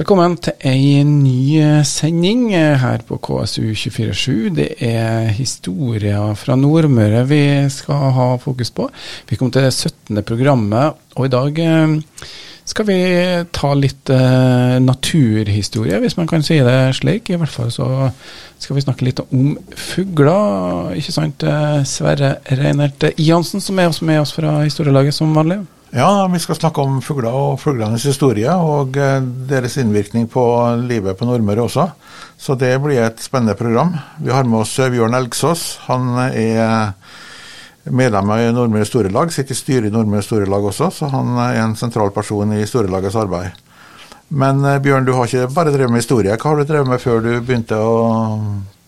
Velkommen til ei ny sending her på KSU247. Det er historier fra Nordmøre vi skal ha fokus på. Vi kom til det 17. programmet, og i dag eh, skal vi ta litt eh, naturhistorie, hvis man kan si det slik. I hvert fall så skal vi snakke litt om fugler. Ikke sant, eh, Sverre Reinert Jansen, som er med oss fra historielaget som vanlig? Ja, vi skal snakke om fugler og fuglenes historie, og eh, deres innvirkning på livet på Nordmøre også. Så det blir et spennende program. Vi har med oss Bjørn Elgsås. Han er medlem i Nordmøre Storelag, sitter i styret i Nordmøre Storelag også, så han er en sentral person i Storelagets arbeid. Men eh, Bjørn, du har ikke bare drevet med historie. Hva har du drevet med før du begynte å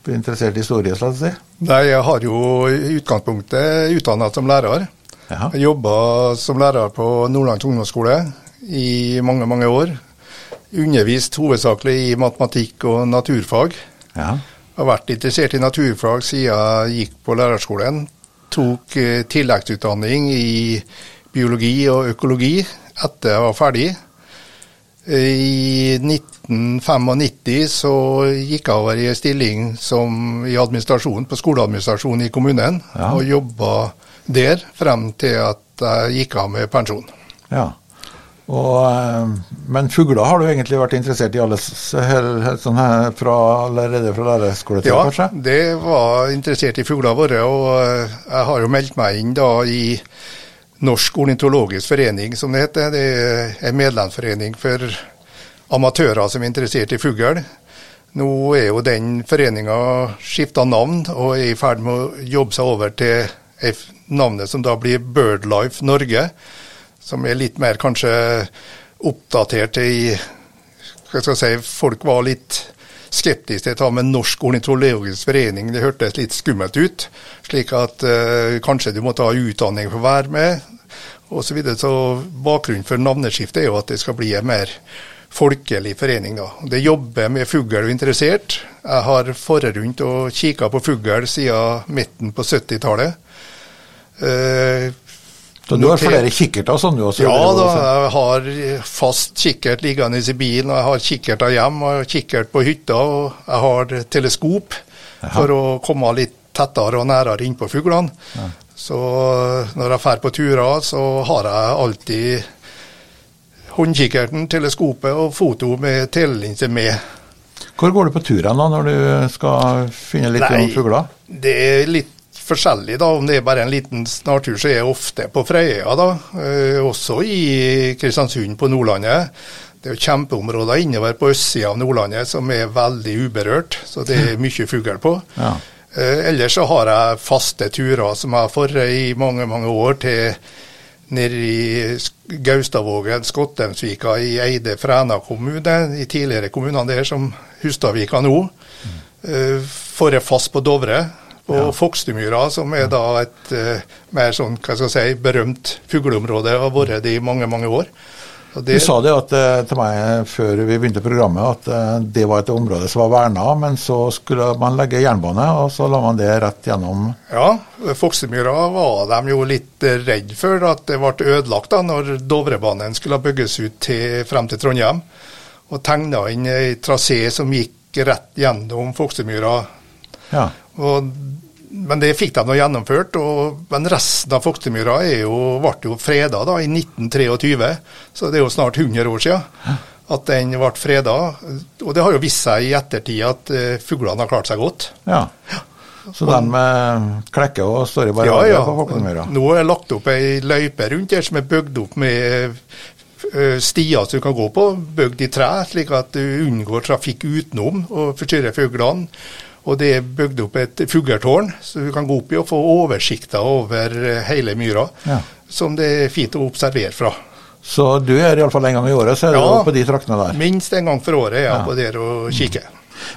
bli interessert i historie? la jeg si? Nei, Jeg har jo i utgangspunktet utdannet som lærer. Ja. Jeg jobba som lærer på Nordland ungdomsskole i mange, mange år. Undervist hovedsakelig i matematikk og naturfag. Ja. Har vært interessert i naturfag siden jeg gikk på lærerskolen. Tok eh, tilleggsutdanning i biologi og økologi etter jeg var ferdig. I 1995 så gikk jeg over i en stilling som i administrasjon på skoleadministrasjonen i kommunen, ja. og jobba der frem til at jeg gikk av med pensjon. Ja. Og, eh, men fugler har du egentlig vært interessert i alle, sånn her, fra, allerede fra lærerskoletida, ja, kanskje? Ja, det var interessert i fuglene våre. Og eh, jeg har jo meldt meg inn da i Norsk ornitologisk forening, som det heter. Det er en medlemsforening for amatører som er interessert i fugl. Nå er jo den foreninga skifta navn og er i ferd med å jobbe seg over til navnet som da blir Birdlife Norge, som er litt mer kanskje oppdatert i hva skal jeg si, Folk var litt skeptiske til å ta med Norsk ornitologisk forening. Det hørtes litt skummelt ut. Slik at uh, kanskje du må ta utdanning for å være med, osv. Så, videre. så bakgrunnen for navneskiftet er jo at det skal bli en mer folkelig forening. da. Det jobber med fugl og interessert. Jeg har faret og kikka på fugl siden midten på 70-tallet. Uh, så du har flere kikkerter sånn du også? Ja da, jeg har fast kikkert liggende i bilen. og Jeg har kikkerter hjemme, og kikkert på hytta, og jeg har teleskop Aha. for å komme litt tettere og nærere innpå fuglene. Ja. Så når jeg drar på turer, så har jeg alltid håndkikkerten, teleskopet og foto med telelinse med. Hvor går du på turen da, når du skal finne litt Nei, om fugler? Det er litt forskjellig, da. Om det er bare en liten snartur, så er jeg ofte på Frøya, da. Eh, også i Kristiansund på Nordlandet. Det er jo kjempeområder innover på østsida av Nordlandet som er veldig uberørt, så det er mye fugl på. Ja. Eh, ellers så har jeg faste turer som jeg har forret i mange, mange år til nede i Gaustavågen, Skottemsvika i Eide, Fræna kommune, i tidligere kommunene der som Hustadvika nå. Mm. Uh, får jeg fast på Dovre, på ja. Fokstemyra, som er da et uh, mer sånn, hva skal jeg si, berømt fugleområde har vært det i mange, mange år. Det, du sa det at, eh, til meg før vi begynte programmet at uh, det var et område som var verna, men så skulle man legge jernbane, og så la man det rett gjennom Ja, Fokstemyra var de jo litt redd for at det ble ødelagt da når Dovrebanen skulle bygges ut til, frem til Trondheim. Og tegna inn ei trasé som gikk rett gjennom Fokstemyra. Ja. Og, men det fikk de nå gjennomført. Og, men resten av Foktemyra ble jo freda da, i 1923, så det er jo snart 100 år siden at den ble freda. Og det har jo vist seg i ettertid at uh, fuglene har klart seg godt. Ja. Så den med klekke og står i bare ja, ja. på Foktemyra? Nå er det lagt opp ei løype rundt der som er bygd opp med uh, stier som du kan gå på, bygd i tre, slik at du unngår trafikk utenom og forstyrrer fuglene. Og det er bygd opp et fugletårn, så du kan gå opp i og få oversikter over eh, hele myra. Ja. Som det er fint å observere fra. Så du er iallfall en gang i året så er ja, du på de traktene der? minst en gang for året er jeg ja. på der og kikker.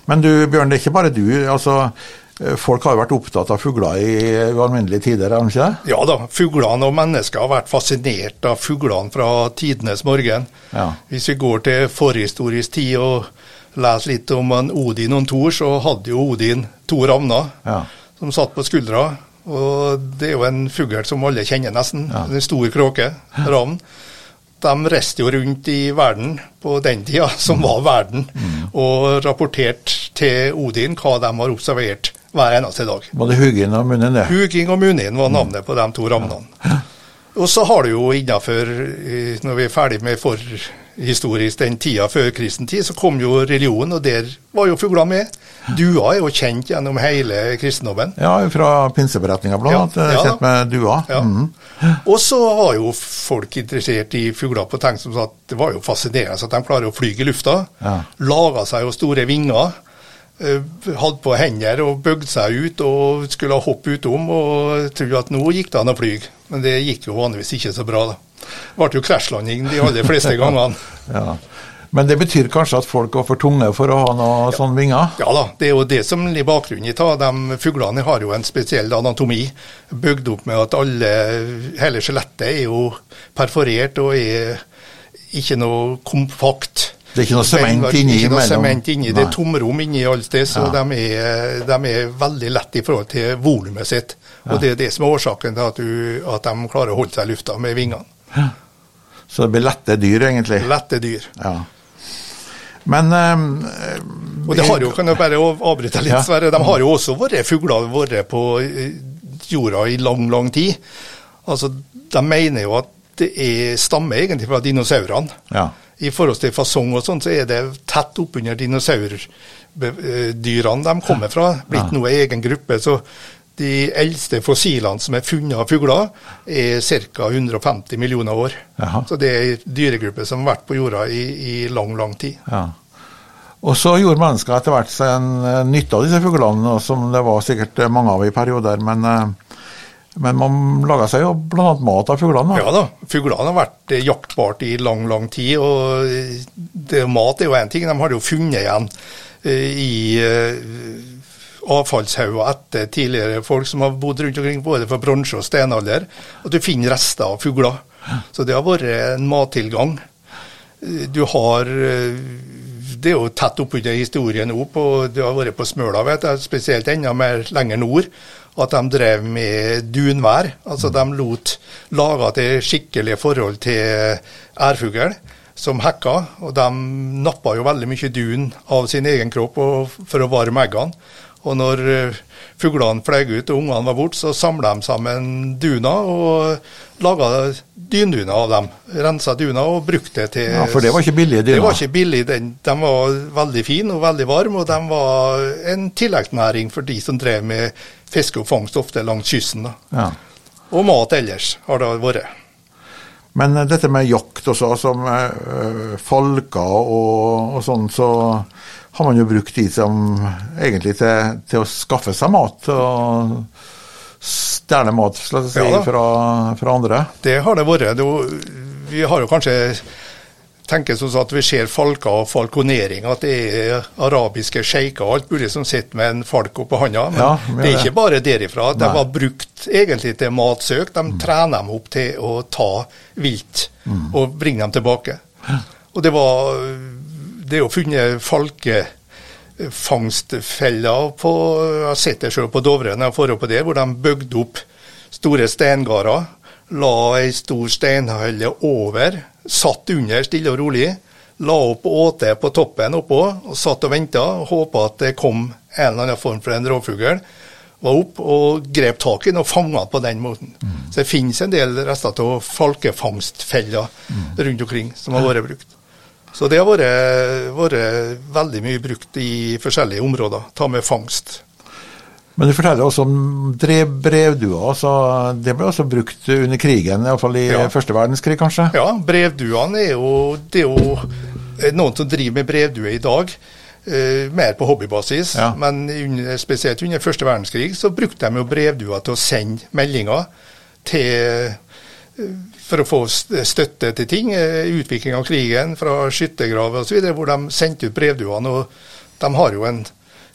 Men du Bjørn, det er ikke bare du. altså eh, Folk har jo vært opptatt av fugler i ualminnelige tider, har de ikke det? Ja da, fuglene og mennesker har vært fascinert av fuglene fra tidenes morgen. Ja. Hvis vi går til forhistorisk tid og lese litt om en Odin og en Thor, så hadde jo Odin to ravner ja. som satt på skuldra. Og det er jo en fugl som alle kjenner nesten. Ja. En stor kråke. Ravn. de reiste jo rundt i verden på den tida, som var verden, og rapporterte til Odin hva de har observert hver eneste dag. Var det Hugin og Munin, det? Hugin og Munin var navnet på de to ravnene. Og så har du jo innafor, når vi er ferdig med forhistorisk den tida før kristen tid, så kom jo religion, og der var jo fugler med. Dua er jo kjent gjennom hele kristendommen. Ja, fra pinseberetninga blant annet. Ja, ja. Kjent med dua. Ja. Mhm. Og så var jo folk interessert i fugler på tegn som at det var jo fascinerende at de klarer å fly i lufta. Ja. Laga seg jo store vinger. Eh, Hadde på hender og bøgde seg ut og skulle hoppe utom og trodde at nå gikk det an å fly. Men det gikk jo vanligvis ikke så bra, da. Det ble jo krasjlanding de aller fleste gangene. Ja. Men det betyr kanskje at folk var for tunge for å ha noe sånne vinger? Ja da, det er jo det som ligger bakgrunnen i det. De fuglene har jo en spesiell anatomi, bygd opp med at alle, hele skjelettet er jo perforert og er ikke noe kompakt. Det er ikke noe sement inni Ikke noe sement inni. Det er tomrom inni alle steder, så Ja. de, er, de er veldig lett i forhold til volumet sitt. Og det er det som er årsaken til at, du, at de klarer å holde seg i lufta med vingene. Så det blir lette dyr, egentlig. Lette dyr. Ja. Men um, Og det har jo, kan jeg bare avbryte litt, Ja. Sverre, de har jo også vært fugler vært på eh, jorda i lang, lang tid. Altså, De mener jo at det er, stammer egentlig fra dinosaurene. Ja. I forhold til fasong og sånn, så er det tett oppunder dinosaurdyrene de kommer fra. Blitt noe egen gruppe. så de eldste fossilene som er funnet av fugler, er ca. 150 millioner år. Aha. Så det er en dyregruppe som har vært på jorda i, i lang, lang tid. ja. Og så gjorde mennesker etter hvert seg en eh, nytte av disse fuglene, som det var sikkert eh, mange av i perioder. Men, eh, men man lager seg jo bl.a. mat av fuglene. Ja da, fuglene har vært jaktbart i lang, lang tid. Og det, mat er jo én ting, de har jo funnet igjen eh, i eh, avfallshauger etter tidligere folk som har bodd rundt omkring både fra bronse og stenalder. At du finner rester av fugler. Så det har vært en mattilgang. Eh, Du har Det er jo tett oppunder historien nå. På, det har vært på Smøla, vet jeg, spesielt enda mer lenger nord. At de drev med dunvær. Altså de lot laga til skikkelige forhold til ærfugl som hekka. Og de nappa jo veldig mye dun av sin egen kropp for å varme eggene. Og når eh, fuglene fløy ut og ungene var borte, så samla de sammen duna og laga dynduner av dem. Rensa duna og brukte det til Ja, For det var ikke billige dyna det var ikke billig. Den, de var veldig fine og veldig varme, og de var en tilleggsnæring for de som drev med fiske og fangst ofte langs kysten. Ja. Og mat ellers har det vært. Men eh, dette med jakt også, som eh, falker og, og sånn, så har man jo brukt de som egentlig til, til å skaffe seg mat. og stjele mat la oss si, Ja fra, fra andre. Det har det vært. Det, vi har jo kanskje tenker sånn at vi ser falker og falkonering, at det er arabiske sjeiker og alt mulig som sitter med en falk oppå handa. Men Ja, men det er ikke bare derifra. De var brukt egentlig til matsøk. De trener dem opp til å ta vilt og bringe dem tilbake. Og det var Det er jo funnet falkefangstfeller på Jeg har sett det selv på Dovre når jeg får opp på det, hvor de bygde opp store steingarder. La ei stor steinhølle over, satt under stille og rolig. La opp åte på toppen oppå, og satt og venta og håpa at det kom en eller annen form for en rovfugl. Var opp og grep tak i den og fanga på den måten. Så det finnes en del rester av falkefangstfeller rundt omkring som har vært brukt. Så det har vært, vært veldig mye brukt i forskjellige områder. Ta med fangst. Men du forteller også om brevdua. Altså, det ble også brukt under krigen, iallfall i Ja. første verdenskrig, kanskje? Ja, brevduene er jo Det er jo noen som driver med brevduer i dag. Uh, mer på hobbybasis, Ja. men under, spesielt under første verdenskrig så brukte de jo brevduer til å sende meldinger til eh, for å få støtte til ting. eh, Utvikling av krigen fra skyttergraver osv., hvor de sendte ut brevduene. Og de har jo en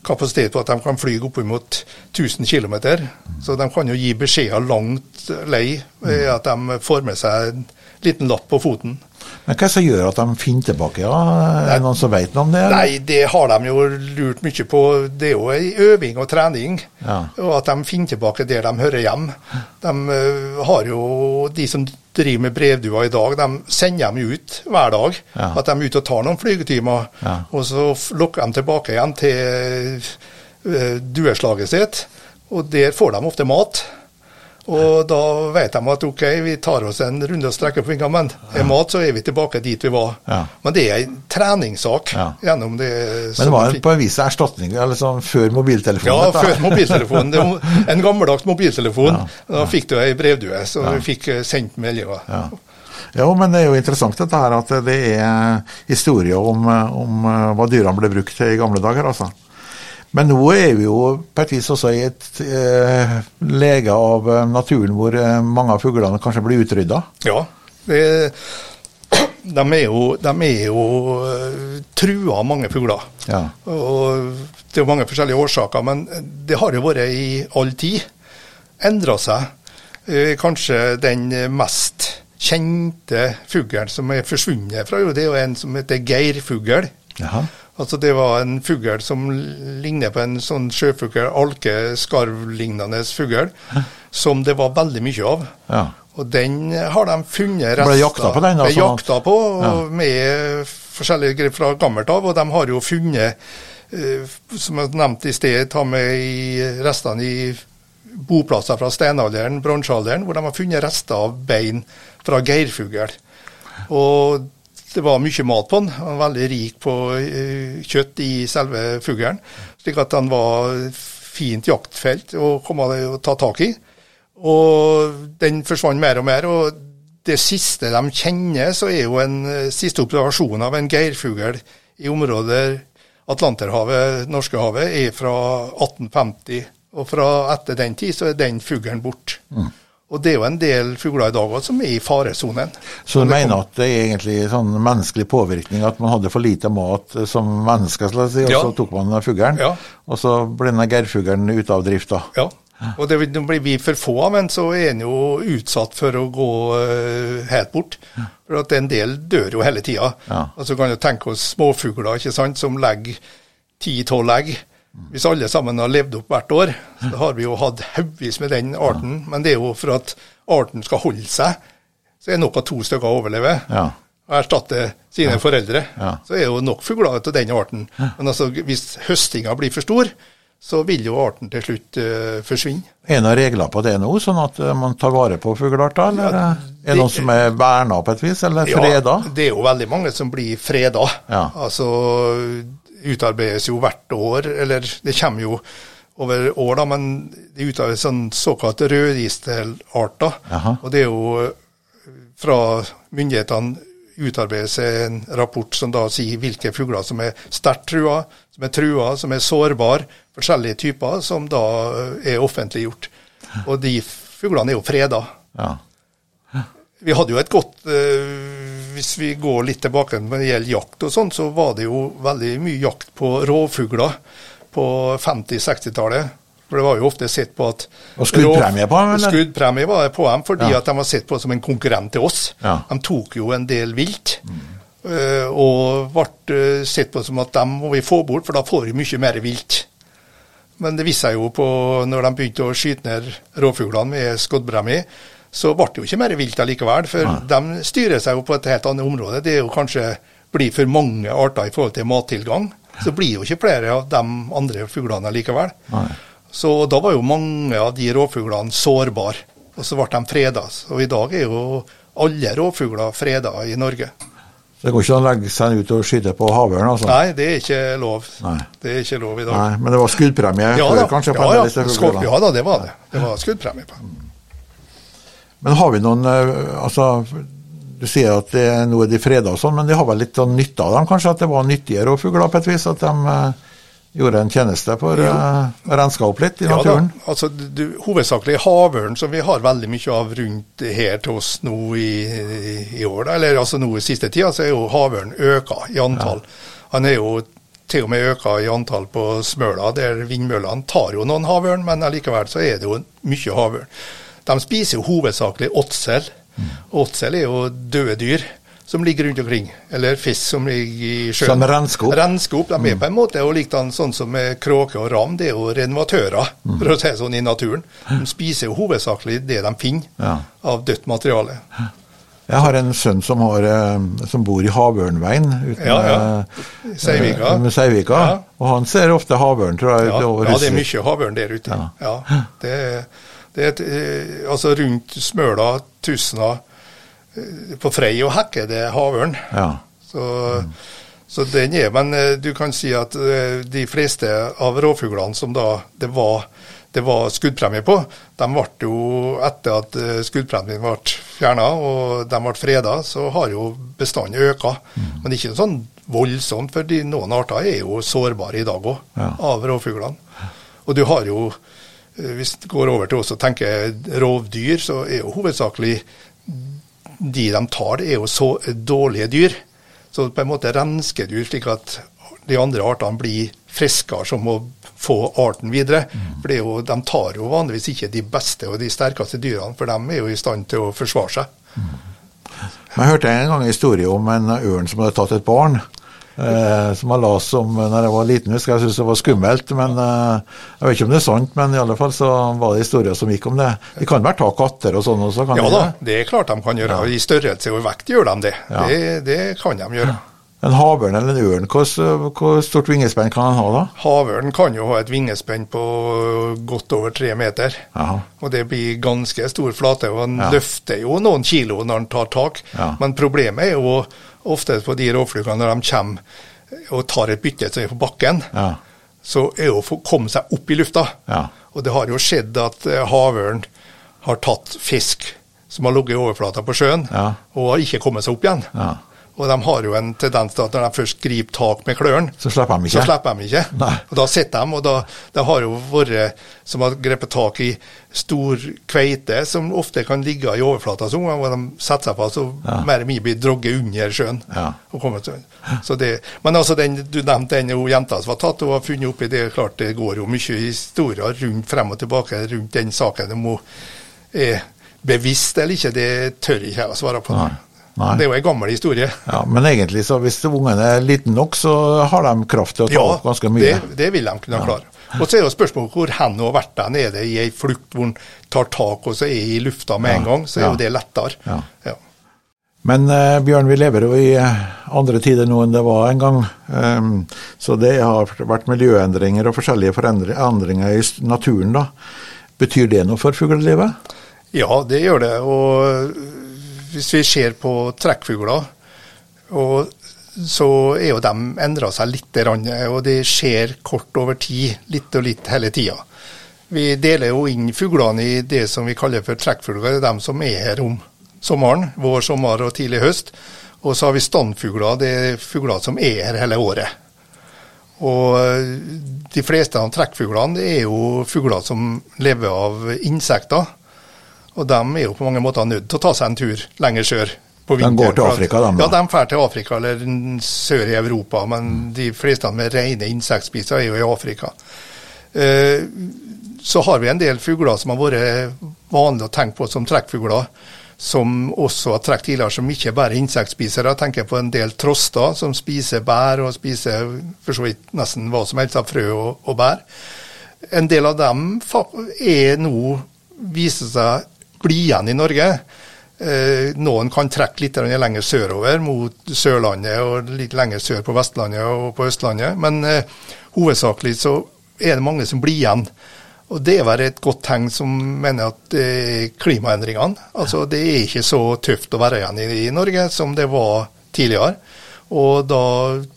kapasitet på at de kan fly oppimot 1000 km. Så de kan jo gi beskjeder langt lei ved at de får med seg en liten lapp på foten. Men hva det som gjør at de finner tilbake? Ja? Er det noen som vet noe om det? eller? Nei, det har de jo lurt mye på. Det er jo ei øving og trening. Ja. Og at de finner tilbake der de hører hjem. De eh, har jo, de som driver med brevdua i dag, de sender dem ut hver dag. Ja. At de er ute og tar noen flygetimer. Og så lukker lokker de tilbake igjen til eh, dueslaget sitt. Og der får de ofte mat. Og da vet de at ok, vi tar oss en runde og strekker på vingene, men er mat, så er vi tilbake dit vi var. Ja. Men det er en treningssak Ja. gjennom det. Men det var på en vis erstatning eller sånn, før mobiltelefonen? Ja, før mobiltelefonen. Var en gammeldags mobiltelefon. Da fikk du ei brevdue, så vi fikk eh, sendt meldinger. Ja. Jo, men det er jo interessant dette her at det er historier om, om eh, hva dyrene ble brukt til i gamle dager, altså. Men nå er vi jo vis også i et eh, lege av eh, naturen hvor eh, mange av fuglene kanskje blir utrydda. Ja. Det, de er jo, de er jo eh, trua, mange fugler. Ja. Og det er jo mange forskjellige årsaker, men det har jo vært i all tid. Endra seg. Kanskje den mest kjente fuglen som er forsvunnet fra, det er jo en som heter geirfugl. Jaha. Altså Det var en fugl som ligner på en sånn sjøfugl, alkeskarvlignende fugl, som det var veldig mye av. Ja. Og den har de funnet rester Ble jakta på den da, Ble sånn jakta på ja. med forskjellige grep fra gammelt av, og de har jo funnet, eh, som jeg nevnte i sted, ta med i restene i boplasser fra steinalderen, bronsealderen, hvor de har funnet rester av bein fra geirfugl. Og det var mye mat på den. Han var veldig rik på eh, kjøtt i selve fuglen, slik at han var fint jaktfelt å komme og ta tak i. Og den forsvant mer og mer. og det siste de kjenner, så er jo en eh, siste observasjon av en geirfugl i området Atlanterhavet, Norskehavet, er fra 1850. Og fra etter den tid så er den fuglen borte. Og det er jo en del fugler i dag også som er i faresonen. Så du mener at det er egentlig sånn menneskelig påvirkning, at man hadde for lite mat som menneske, skal si, og Ja. så tok man fuglen, Ja. og så ble denne geirfuglen ute av drift da? Ja. Og det, blir vi for få av, men så er en jo utsatt for å gå eh, helt bort. For at en del dør jo hele tida. Ja. Og så kan du tenke oss småfugler ikke sant, som legger ti-tolv egg. Hvis alle sammen har levd opp hvert år, så har vi jo hatt haugvis med den arten. Men det er jo for at arten skal holde seg, så er det nok at to stykker overlever. Ja. Og erstatte sine foreldre. Ja. Så er det jo nok fugler av den arten. Men altså, hvis høstinga blir for stor, så vil jo arten til slutt uh, forsvinne. Er det noen regler på det nå, sånn at eh, man tar vare på fuglearter, eller Ja, det, er det noen som er verna på et vis, eller freda? Ja, det er jo veldig mange som blir freda. Ja. Altså utarbeides jo hvert år, eller det kommer jo over år, da, men det utarbeides sånn såkalte rødlistearter. Jaha. Og det er jo eh, fra myndighetene utarbeides en rapport som da sier hvilke fugler som er sterkt trua, som er trua, som er sårbare, forskjellige typer, som da eh, er offentliggjort. Og de fuglene er jo freda. Ja. Vi hadde jo et godt eh, Hvis vi går litt tilbake når det gjelder jakt og sånn, så var det jo veldig mye jakt på rovfugler på 50-60-tallet. For det var jo ofte sett på at Og skuddpremie på dem. Skuddpremie var det på dem, fordi Ja. at de var sett på som en konkurrent til oss. Ja. De tok jo en del vilt. Mm. og ble eh, sett på som at dem må vi få bort, for da får vi mye mer vilt. Men det viste seg jo på når de begynte å skyte ned rovfuglene med skuddpremie, så ble det jo ikke mer vilt allikevel. For de styrer seg jo på et helt annet område. Det er jo kanskje blir for mange arter i forhold til mattilgang. Så blir jo ikke flere av de andre fuglene allikevel. Nei. Så da var jo mange av de rovfuglene sårbare, og så ble de freda. Og i dag er jo alle rovfugler freda i Norge. Så det går ikke an å legge seg ut og skyte på havørn, altså? Nei, det er ikke lov. Nei. Det er ikke lov i dag. Nei, Men det var skuddpremie Ja før, da, kanskje? på ja, ja. disse ja da, det var det. Det var skuddpremie på. Men har vi noen eh, Altså, du sier at det, nå er de freda og sånn, men de har vel litt sånn nytte av dem? Kanskje at det var nyttigere å fugle på et vis? At de eh, gjorde en tjeneste for uh, renske opp litt i Ja, da. Altså, du, hovedsakelig havørn, som vi har veldig mye av rundt her til oss nå i, i år, da. eller altså nå i siste tida, så er jo havørn øka i antall. Han er jo til og med øka i antall på Smøla, der vindmøllene tar jo noen havørn, men allikevel så er det jo mye havørn. De spiser jo hovedsakelig åtsel. Åtsel er jo døde dyr som ligger rundt omkring, eller fisk som ligger i sjøen. Som rensker opp? De er på en måte og liktan sånn som kråke og ram, det er jo renovatører, for å si det sånn, i naturen. De spiser jo hovedsakelig det de finner Ja. av dødt materiale. Jeg har en sønn som, har, eh, som bor i Havørnveien uten Ja, ja. Seivika. eh, Seivika. Ja. Og han ser ofte havørn, tror jeg. Ja, ja, det er mye havørn der ute. Ja. Ja. det, er- det er et, eh, altså rundt Smøla, Tustna, eh, på Frei og Hekke det er havørn. Ja. Så, så den er, men eh, du kan si at de fleste av rovfuglene som da det var, det var skuddpremie på, de ble jo, etter at skuddpremien ble fjerna og de ble freda, så har jo bestanden øka. Men ikke sånn voldsomt, for noen arter er jo sårbare i dag òg, Ja. av rovfuglene. Og du har jo, hvis det går over til å tenke rovdyr, så er jo hovedsakelig de de tar, det er jo så dårlige dyr. Så på en måte rensker du slik at de andre artene blir friskere som å få arten videre. For det er jo, de tar jo vanligvis ikke de beste og de sterkeste dyrene, for de er jo i stand til å forsvare seg. Jeg hørte en gang en historie om en ørn som hadde tatt et barn. Eh, som jeg leste om når jeg var liten. husker Jeg syntes det var skummelt. men eh, Jeg vet ikke om det er sant, men i alle fall så var det historier som gikk om det. De kan vel ta katter og sånn også? kan Ja de da, det? er klart de kan gjøre. I størrelse og vekt gjør de det. Ja. Det, det kan de gjøre. En havørn eller en ørn, hvor, hvor stort vingespenn kan han ha da? Havørn kan jo ha et vingespenn på godt over tre meter. Aha. Og det blir ganske stor flate, og han Ja. løfter jo noen kilo når han tar tak. Ja. Men problemet er jo ofte på de rovfluene når de kommer og tar et bytte som er på bakken, Ja. så er jo å komme seg opp i lufta. Ja. Og det har jo skjedd at eh, havørn har tatt fisk som har ligget i overflata på sjøen, Ja. og har ikke kommet seg opp igjen. Og de har jo en tendens til at når de først griper tak med klørne, Så slipper de ikke? så slipper de ikke. Og da sitter de, og da, det har jo vært som har grepet tak i stor kveite, som ofte kan ligge i overflata, så hvor de setter seg på, så Ja. mer eller mindre blir drogget under sjøen. Ja. Og kommer til. Så det, men altså, den, du nevnte den jo jenta som var tatt og var funnet oppi, det klart det går jo mye historier rundt frem og tilbake rundt den saken. Om hun er bevisst eller ikke, det tør ikke jeg å svare på. Nei. Nei. Det er jo en gammel historie. Ja, Men egentlig, så hvis ungene er liten nok, så har de kraft til å ta opp ganske mye. Det, det vil de kunne klare. Og så er jo spørsmålet hvor hen hun har vært den. Er det i ei flukt hvor han tar tak og så er i lufta med Ja, en gang, så er ja. jo det lettere. Ja. Ja. Men eh, Bjørn, vi lever jo i eh, andre tider nå enn det var en gang. Um, så det har vært miljøendringer og forskjellige endringer i naturen. da. Betyr det noe for fuglelivet? Ja, det gjør det. Og hvis vi ser på trekkfugler, så er jo de endra seg litt, og det skjer kort over tid, litt og litt hele tida. Vi deler jo inn fuglene i det som vi kaller for trekkfugler, det er de som er her om sommeren, vår, sommer og tidlig høst. Og så har vi standfugler, det er fugler som er her hele året. Og de fleste av trekkfuglene er jo fugler som lever av insekter. Og de er jo på mange måter nødt til å ta seg en tur lenger sør. på De går til Afrika, de? Ja, de drar til Afrika eller sør i Europa. Men de fleste med rene insektspiser er jo i Afrika. Eh, så har vi en del fugler som har vært vanlig å tenke på som trekkfugler, som også har trukket tidligere, som ikke bare er insektspisere. Jeg tenker på en del troster som spiser bær, og spiser for så vidt nesten hva som helst av frø og, og bær. En del av dem er nå, viser seg, bli igjen i Norge. Eh, noen kan trekke litt lenger sørover, mot Sørlandet og litt lenger sør på Vestlandet og på Østlandet. Men eh, hovedsakelig så er det mange som blir igjen. Og det er vel et godt tegn som mener at klimaendringene Altså det er ikke så tøft å være igjen i, Norge som det var tidligere. Og da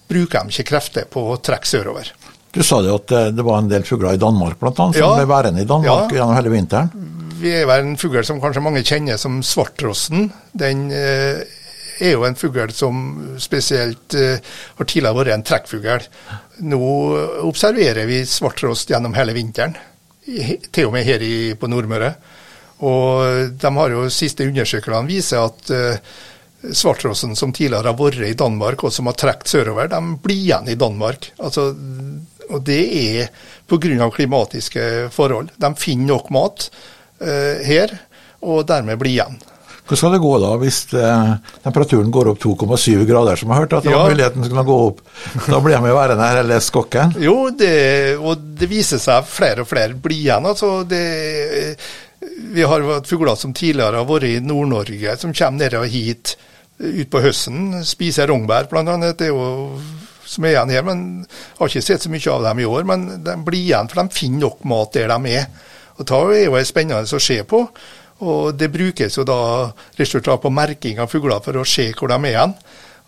bruker de ikke krefter på å trekke sørover. Du sa det at eh, det var en del fugler i Danmark annet, som Ja. ble værende i Danmark Ja. gjennom hele vinteren. Vi er vel en fugl som kanskje mange kjenner som svartrosten. Den eh, er jo en fugl som spesielt eh, har tidligere vært en trekkfugl. Nå observerer vi svarttrost gjennom hele vinteren, i- til og med her i, på Nordmøre. Og de har jo siste undersøkelsene viser at eh, svartrosten som tidligere har vært i Danmark, og som har trukket sørover, de blir igjen i Danmark. Altså, og det er pga. klimatiske forhold. De finner nok mat her, og dermed bli igjen. Hvordan skal det gå da hvis eh, temperaturen går opp 2,7 grader, som jeg har hørt at det var muligheten skulle gå opp? Da blir de jo værende her eller skokken? Jo, det, og det viser seg flere og flere blir igjen. altså det vi har hatt fugler som tidligere har vært i Nord-Norge, som kommer ned hit utpå høsten. Spiser rognbær, bl.a. Det er jo som er igjen her, men har ikke sett så mye av dem i år. Men de blir igjen, for de finner nok mat der de er. Og Det er jo spennende å se på. Og Det brukes jo da resultat på merking av fugler for å se hvor de er igjen.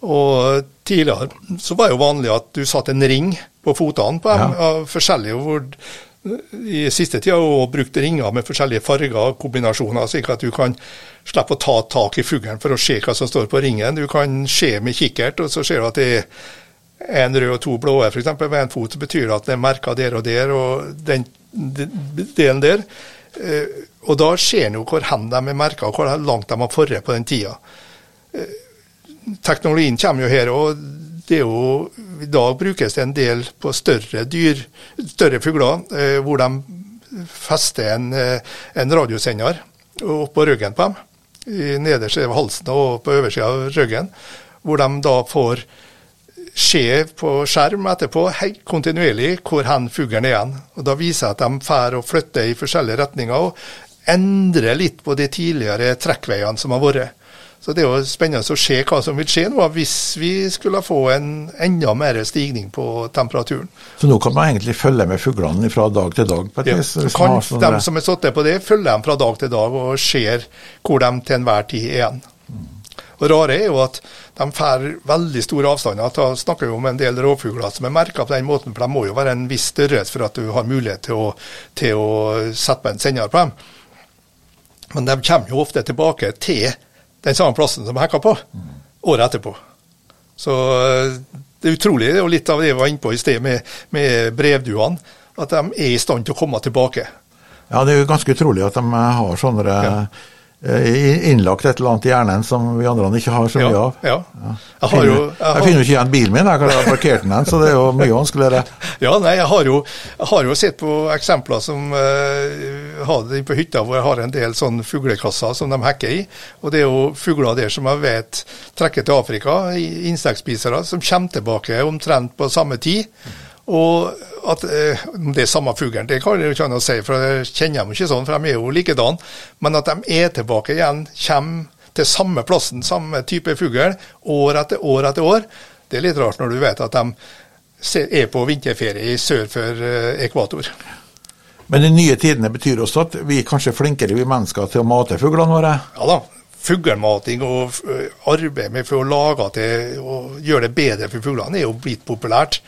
Og Tidligere så var det jo vanlig at du satte en ring på fotene på dem, ja. forskjellige hvor i siste tida har brukt ringer med forskjellige farger og kombinasjoner, slik at du kan slippe å ta tak i fuglen for å se hva som står på ringen. Du kan se med kikkert, og så ser du at det er en rød og to blå f.eks. ved en fot, så betyr det at det er merka der og der, og den delen der. Eh, og da ser en jo hvor hen de er merka, hvor langt de har forret på den tida. Eh, teknologien kommer jo her, og det er jo, i dag brukes det en del på større dyr, større fugler, eh, hvor de fester en, en radiosender oppå ryggen på dem. I nederste halsen og på øversida av ryggen. Hvor de da får se på skjerm etterpå helt kontinuerlig hvor hen fuglen er igjen. Og Da viser at de får og flytter i forskjellige retninger og endrer litt på de tidligere trekkveiene som har vært. Så Det er jo spennende å se hva som vil skje nå hvis vi skulle få en enda mer stigning på temperaturen. Så nå kan man egentlig følge med fuglene fra dag til dag? på et ja, så kan sånn de som er satt på det, følge dem fra dag til dag og ser hvor de til enhver tid er igjen. Og rare er jo at de får veldig store avstander. Da snakker vi om en del rovfugler som er merka på den måten, for de må jo være en viss størrelse for at du har mulighet til å, til å sette på en sender på dem. Men de kommer jo ofte tilbake til den samme plassen som de hekka på, året etterpå. Så eh, det er utrolig, og litt av det vi var inne på i sted med, med brevduene, at de er i stand til å komme tilbake. Ja, det er jo ganske utrolig at de har sånne ja innlagt et eller annet i hjernen som vi andre ikke har så mye av. Ja. Jeg, finner, jo, jeg, jeg finner jo ikke igjen bilen min, jeg har parkert den, så det er jo mye vanskeligere. Ja, nei, jeg har jo, jeg har jo sett på eksempler som uh, har det på hytta hvor jeg har en del sånne fuglekasser som de hekker i. Og det er jo fugler der som jeg vet trekker til Afrika, insektspisere, som kommer tilbake omtrent på samme tid. Og at eh, det er samme fuglen, det kan jeg ikke å si, for jeg kjenner dem ikke sånn, for de er jo likedan. Men at de er tilbake igjen, kommer til samme plassen, samme type fugl, år etter år etter år, det er litt rart når du vet at de er på vinterferie sør for eh, ekvator. Men de nye tidene betyr også at vi er kanskje flinkere, vi mennesker, til å mate fuglene våre? Ja da. Fuglemating og eh, arbeid med for å lage til og gjøre det bedre for fuglene er jo blitt populært.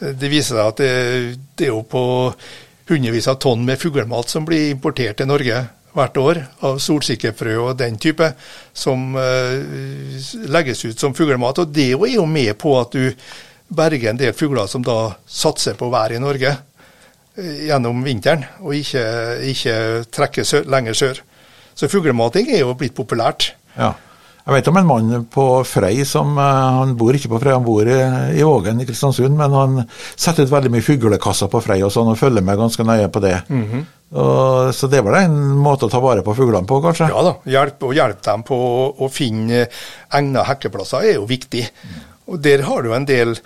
Det viser seg at det, det er jo på hundrevis av tonn med fuglemat som blir importert til Norge hvert år, av solsikkefrø og den type, som uh, legges ut som fuglemat. Og det er jo med på at du berger en del fugler som da satser på vær i Norge uh, gjennom vinteren, og ikke, ikke trekker sør, lenger sør. Så fuglemating er jo blitt populært. Ja. Jeg vet om en mann på Frei som eh, Han bor ikke på Frei, han bor i, i Vågen i Kristiansund, men han setter ut veldig mye fuglekasser på Frei og sånn, og følger med ganske nøye på det. Mm -hmm. og, så det var en måte å ta vare på fuglene på, kanskje? Ja da, hjelp, og hjelpe dem på å finne egna hekkeplasser er jo viktig. Mm. Og der har du en del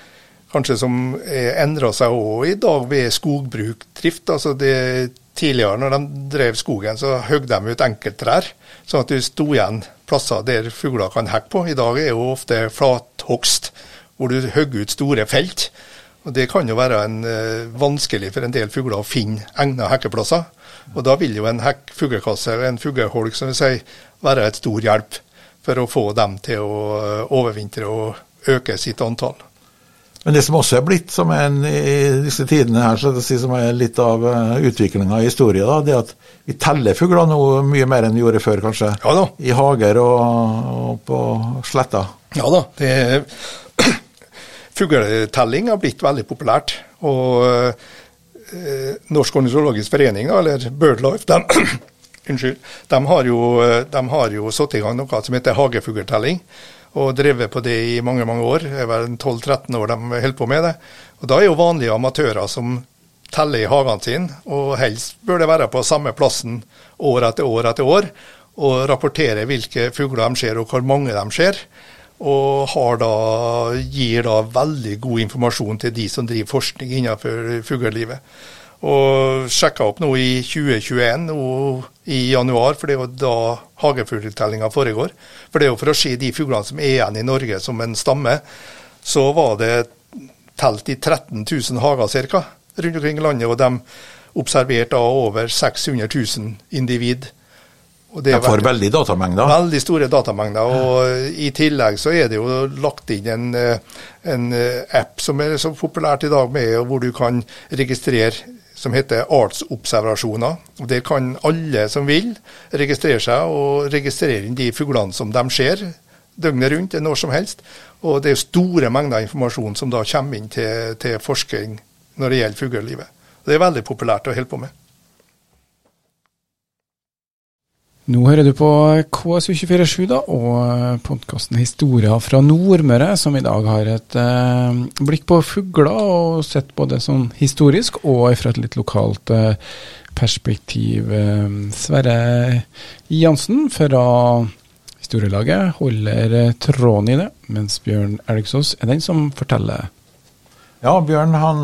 kanskje som endrer seg òg i dag ved skogbrukdrift. altså det Tidligere når de drev skogen, så høgde de ut enkelttrær, sånn at det sto igjen plasser der fugler kan hekke på. I dag er jo ofte flathogst, hvor du hogger ut store felt. Og Det kan jo være en, uh, vanskelig for en del fugler å finne egnede hekkeplasser. Og Da vil jo en hekk, fuglekasse og en fugleholk som vi sier, være et stor hjelp for å få dem til å uh, overvintre og øke sitt antall. Men det som også er blitt, som er en, i disse tidene her, så si, som er litt av eh, utviklinga i historien, da, det at vi teller fugler nå mye mer enn vi gjorde før, kanskje. Ja da. I hager og, og på sletta. Ja da. det Fugletelling har blitt veldig populært. Og eh, Norsk ornitologisk forening, eller BirdLife, de, unnskyld, de har jo, de har jo satt i gang noe som heter hagefugletelling og drevet på det i mange mange år. Det er vel 12-13 år de holder på med det. Og Da er jo vanlige amatører som teller i hagene sine, og helst bør det være på samme plassen år etter år etter år. og rapporterer hvilke fugler de ser og hvor mange de ser. Og da, gir da veldig god informasjon til de som driver forskning innenfor fuglelivet. Og sjekka opp nå i 2021, nå i januar, for det er jo da hagefugltellinga foregår. For det er jo for å se de fuglene som er igjen i Norge som en stamme. Så var det telt i 13 000 hager ca. rundt omkring i landet, og de observerte da over 600 000 individ. Og det de får veldig datamengder? Veldig store datamengder. og I tillegg så er det jo lagt inn en, eh, en eh, app som er så populært i dag, med, hvor du kan registrere som heter artsobservasjoner. Der kan alle som vil registrere seg og registrere inn de fuglene som de ser døgnet rundt, når som helst. Og det er store mengder informasjon som da kommer inn til, til forskning når det gjelder fuglelivet. Det er veldig populært å holde på med. Nå hører du på KSU247 da, og podkasten Historier fra Nordmøre, som i dag har et eh, blikk på fugler, og sett både sånn historisk og fra et litt lokalt eh, perspektiv. Eh, Sverre Jansen fra historielaget holder eh, tråden i det, mens Bjørn Elgsås er den som forteller. Ja, Bjørn han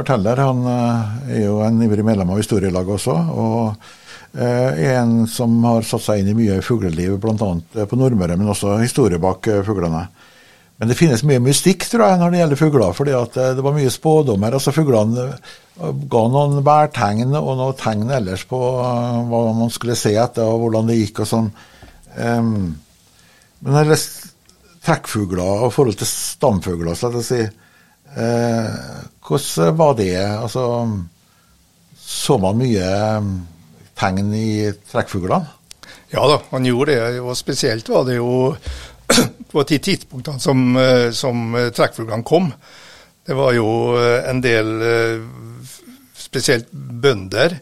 forteller. Han er jo en ivrig medlem av historielaget også. og Eh, en som har satt seg inn i mye fugleliv, bl.a. Eh, på Nordmøre, men også historie bak eh, fuglene. Men det finnes mye mystikk tror jeg, når det gjelder fugler. fordi det var mye spådommer. altså Fuglene ga noen værtegn og noen tegn ellers på hva man skulle se etter, og hvordan det gikk og sånn. Um, men jeg jeg leste trekkfugler og forhold til stamfugler, så jeg si, uh, hvordan var det? Altså, så man mye tegn i trekkfuglene? Ja da, han gjorde det. Og spesielt var det jo på de tidspunktene som, eh, som eh, trekkfuglene kom. Det var jo eh, en del spesielt bønder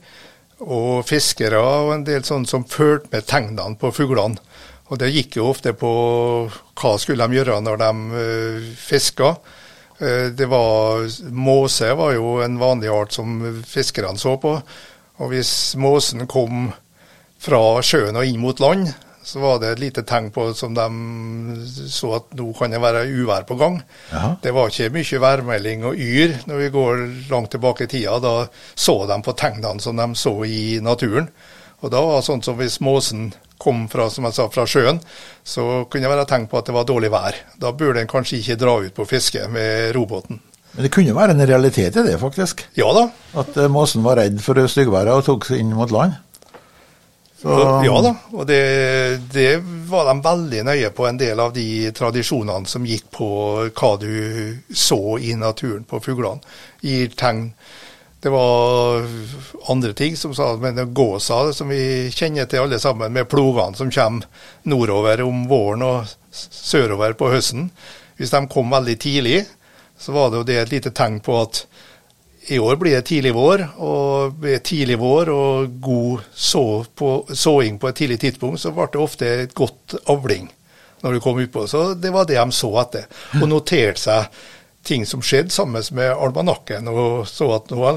og fiskere og en del sånne som fulgte med tegnene på fuglene. Og det gikk jo ofte på hva skulle de gjøre når de fiska. Det var, Måse var jo en vanlig art som fiskerne så på. Og hvis måsen kom fra sjøen og inn mot land, så var det et lite tegn på som de så at nå kan det være uvær på gang. Jaha. Det var ikke mye værmelding og yr når vi går langt tilbake i tida. Da så de på tegnene som de så i naturen. Og da var det sånn som hvis måsen kom fra, som jeg sa, fra sjøen, så kunne det være tegn på at det var dårlig vær. Da burde en kanskje ikke dra ut på fiske med robåten. Men det kunne være en realitet i det, faktisk? Ja da. At uh, måsen var redd for styggværet og tok seg inn mot land? Så, ja da, og det, det, var de veldig nøye på, en del av de tradisjonene som gikk på hva du så i naturen på fuglene. Gir tegn. Det var andre ting som sa men gåsa, som vi kjenner til alle sammen, med plogene som kommer nordover om våren og sørover på høsten. Hvis de kom veldig tidlig, så var det jo det et lite tegn på at i år blir det tidlig vår, og tidlig vår og god så på, såing på et tidlig tidspunkt, så ble det ofte et godt avling når du kom utpå. Så det var det de så etter. Og noterte seg ting som skjedde sammen med almanakken, og så at nå,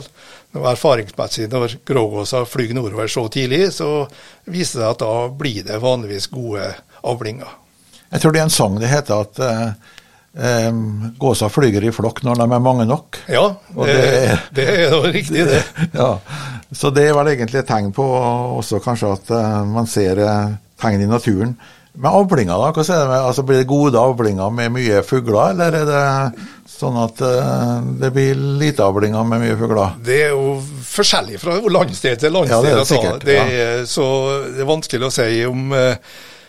nå erfaringsmessig når grågåsa flyr nordover så tidlig, så viser det seg at da blir det vanligvis gode avlinger. Jeg tror det er en sang det heter at uh Um, gåsa flyger i flokk når de er mange nok. Ja, det, det, det, er jo riktig, det. ja, Så det er vel egentlig et tegn på også kanskje at eh, man ser eh, tegn i naturen. Med avlinger, da? Hva er det med, altså Blir det gode avlinger med mye fugler, eller er det sånn at uh, det blir lite avlinger med mye fugler? Det er jo forskjellig fra landsted til landsted. Ja, det er det sikkert, det er. Så det er vanskelig å si om Eh,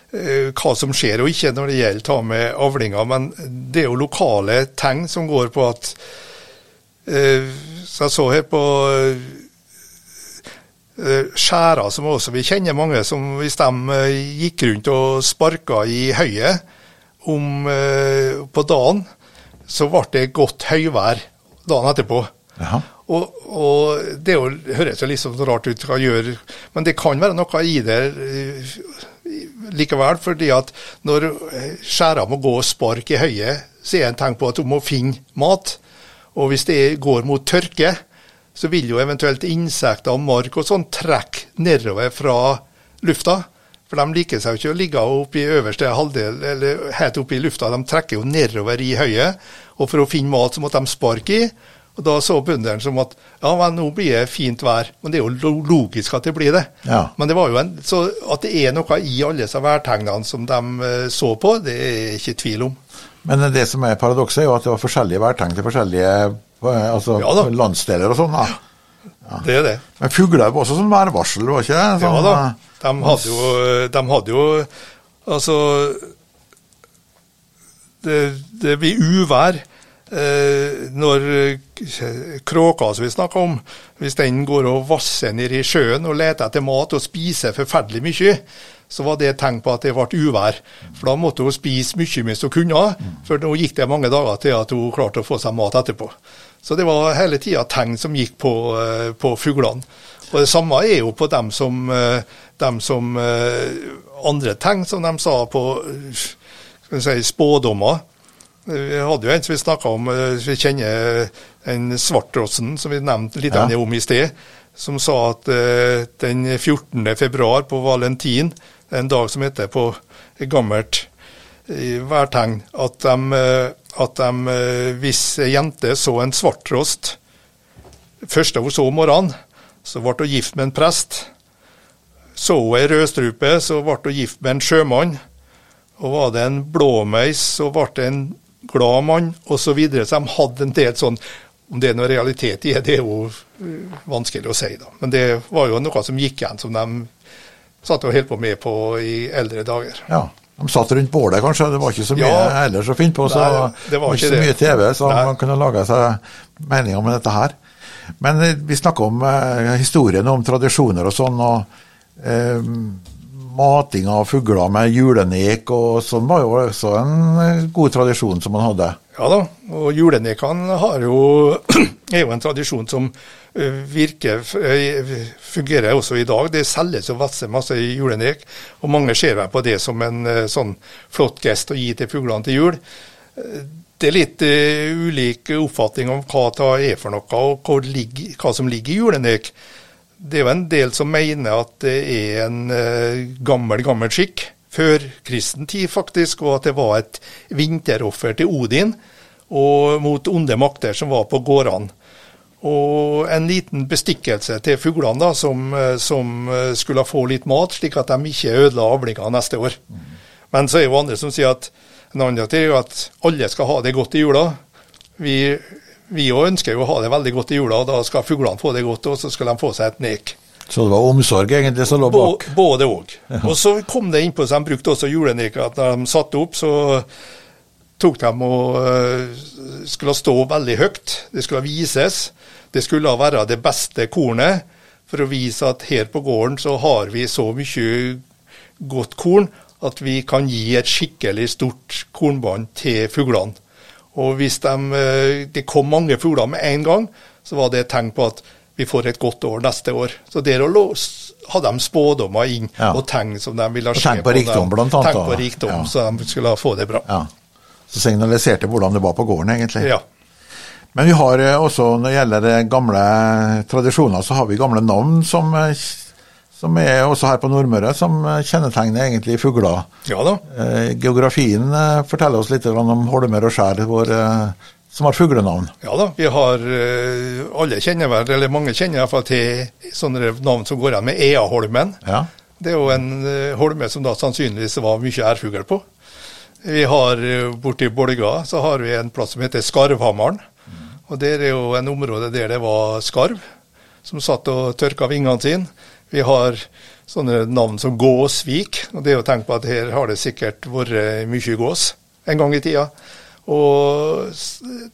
hva som skjer og ikke når det gjelder ta med avlinger, men det er jo lokale tegn som går på at eh, Så jeg så her på eh, skjæra, som også vi kjenner mange som hvis de gikk rundt og sparka i høyet om, på dagen, så ble det godt høyvær dagen etterpå. Og, og, Det jo, høres jo litt sånn rart ut hva gjør, men det kan være noe i det likevel. fordi at når skjæra må gå og sparke i høyet, så er en tegn på at hun må finne mat. Og hvis det går mot tørke, så vil jo eventuelt insekter og mark og sånn trekke nedover fra lufta. For de liker seg jo ikke å ligge oppe i øverste halvdel, eller helt oppe i lufta. De trekker jo nedover i høyet. Og for å finne mat så måtte de sparke i. Og Da så bøndene som at ja, men nå blir det fint vær. Men det er jo logisk at det blir det. Ja. Men det var jo en, så at det er noe i alle disse værtegnene som de eh, så på, det er ikke tvil om. Men det som er paradokset, er jo at det var forskjellige værtegn til forskjellige eh, altså, Ja landsdeler og sånn. da. Ja. Det er det. Men fugler var også sånn værvarsel, var ikke det? Sånn, Ja da. eh, De hadde jo, de hadde jo Altså Det, det blir uvær når eh, kråka som vi snakka om, hvis den går og vasser ned i sjøen og leter etter mat og spiser forferdelig mye, så var det et tegn på at det ble uvær. For da måtte hun spise mye mens hun kunne, for nå gikk det mange dager til at hun klarte å få seg mat etterpå. Så det var hele tida tegn som gikk på, eh, på fuglene. Og det samme er jo på dem som, eh, dem som eh, Andre tegn som de sa på eh, si, spådommer. Eh, Vi hadde jo en som vi snakka om, eh, vi kjenner en svartrossen som vi nevnte litt Ja. om i sted, som sa at eh, den 14. februar på valentin, en dag som heter på gammelt eh, værtegn, at de, eh, at de eh, hvis ei jente så en svarttrost første hun så om morgenen, så ble hun gift med en prest. Så hun ei rødstrupe, så ble hun gift med en sjømann. Og var det en blåmeis, så ble det en glad mann, osv. Så, så de hadde en del sånn Om det er noe realitet i det, det er jo øh, vanskelig å si, da. Men det var jo noe som gikk igjen, som de satt og holdt på med på i eldre dager. Ja. De satt rundt bålet, kanskje. Det var ikke så mye Ja. ellers å finne på. Så Nei, det var ikke ikke så det. mye TV, så Nei. man kunne lage seg meninger med dette her. Men eh, vi snakker om eh, historien om tradisjoner og sånn. og eh, Mating av fugler med julenek og sånn var jo også en eh, god tradisjon som man hadde. Ja da, og julenekene jo, er jo en tradisjon som virker, fungerer også i dag. Det selges jo masse, masse julenek, og mange ser vel på det som en sånn flott gest å gi til fuglene til jul. Eh, Det er litt uh, ulik oppfatning om hva det er for noe, og hva, ligger, hva som ligger i julenek. Det er jo en del som mener at det er en eh, gammel, gammel skikk, før kristen tid faktisk, og at det var et vinteroffer til Odin og mot onde makter som var på gårdene. Og en liten bestikkelse til fuglene, da, som, eh, som eh, skulle få litt mat, slik at de ikke ødela avlinga neste år. Men så er jo andre som sier at en annen ting er at alle skal ha det godt i jula. Vi vi òg ønsker jo å ha det veldig godt i jula, og da skal fuglene få det godt, og så skal de få seg et nek. Så det var omsorg egentlig som lå bak. Både òg. Og så kom det innpå, så de brukte også juleneker. At når de satte opp, så tok de og øh, skulle stå veldig høyt. Det skulle vises. Det skulle være det beste kornet, for å vise at her på gården så har vi så mye godt korn at vi kan gi et skikkelig stort kornbånd til fuglene. Og hvis de, eh, det kom mange fugler med en gang, så var det et tegn på at vi får et godt år neste år. Så der hadde de spådommer inn, Ja. og tegn som de ville se. tegn på de- rikdom, blant annet, Tegn på rikdom, Ja. så de skulle få det bra. Ja. Så signaliserte hvordan det var på gården, egentlig. Ja. Men vi har eh, også, når det gjelder eh, gamle tradisjoner, så har vi gamle navn som, som er også her på Nordmøre, som kjennetegner egentlig fugler. ja da. Eh, Geografien eh, forteller oss litt om holmer og skjær hvor, eh, som har fuglenavn. Ja da, vi har Alle kjenner vel, eller mange kjenner i hvert fall til sånne navn som går igjen med Eaholmen. Ja. Det er jo en holme som da sannsynligvis var mye ærfugl på. Vi har borti Bolga så har vi en plass som heter Skarvhammeren. Og der er jo en område der det var skarv som satt og tørka vingene sine. Vi har sånne navn som Gåsvik, og det er å tenke på at her har det sikkert vært mye gås en gang i tida. Og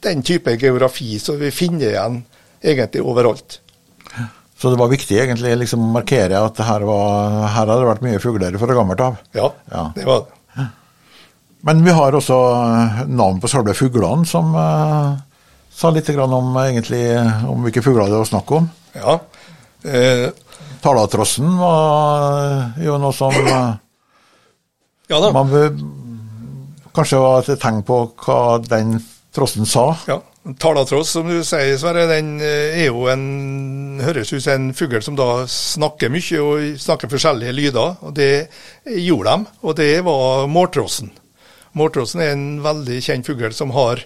den type geografi som vi finner igjen egentlig overalt. Så det var viktig egentlig liksom å markere at her, var, her hadde det vært mye fugler fra gammelt av. Ja, Ja. det var det. Men vi har også eh, navn på selve fuglene, som uh, sa litt grann om, egentlig, om hvilke fugler det var snakk om. Ja. Eh, Talatrossen var jo noe som eh, ja man bør- kanskje var et tegn på hva den trossen sa. Ja, Talatross, som du sier, Sverre, den eh, er jo en høres ut som en fugl som da snakker mye og snakker forskjellige lyder. og Det gjorde de, og det var mårtrossen. Mårtrossen er en veldig kjent fugl som har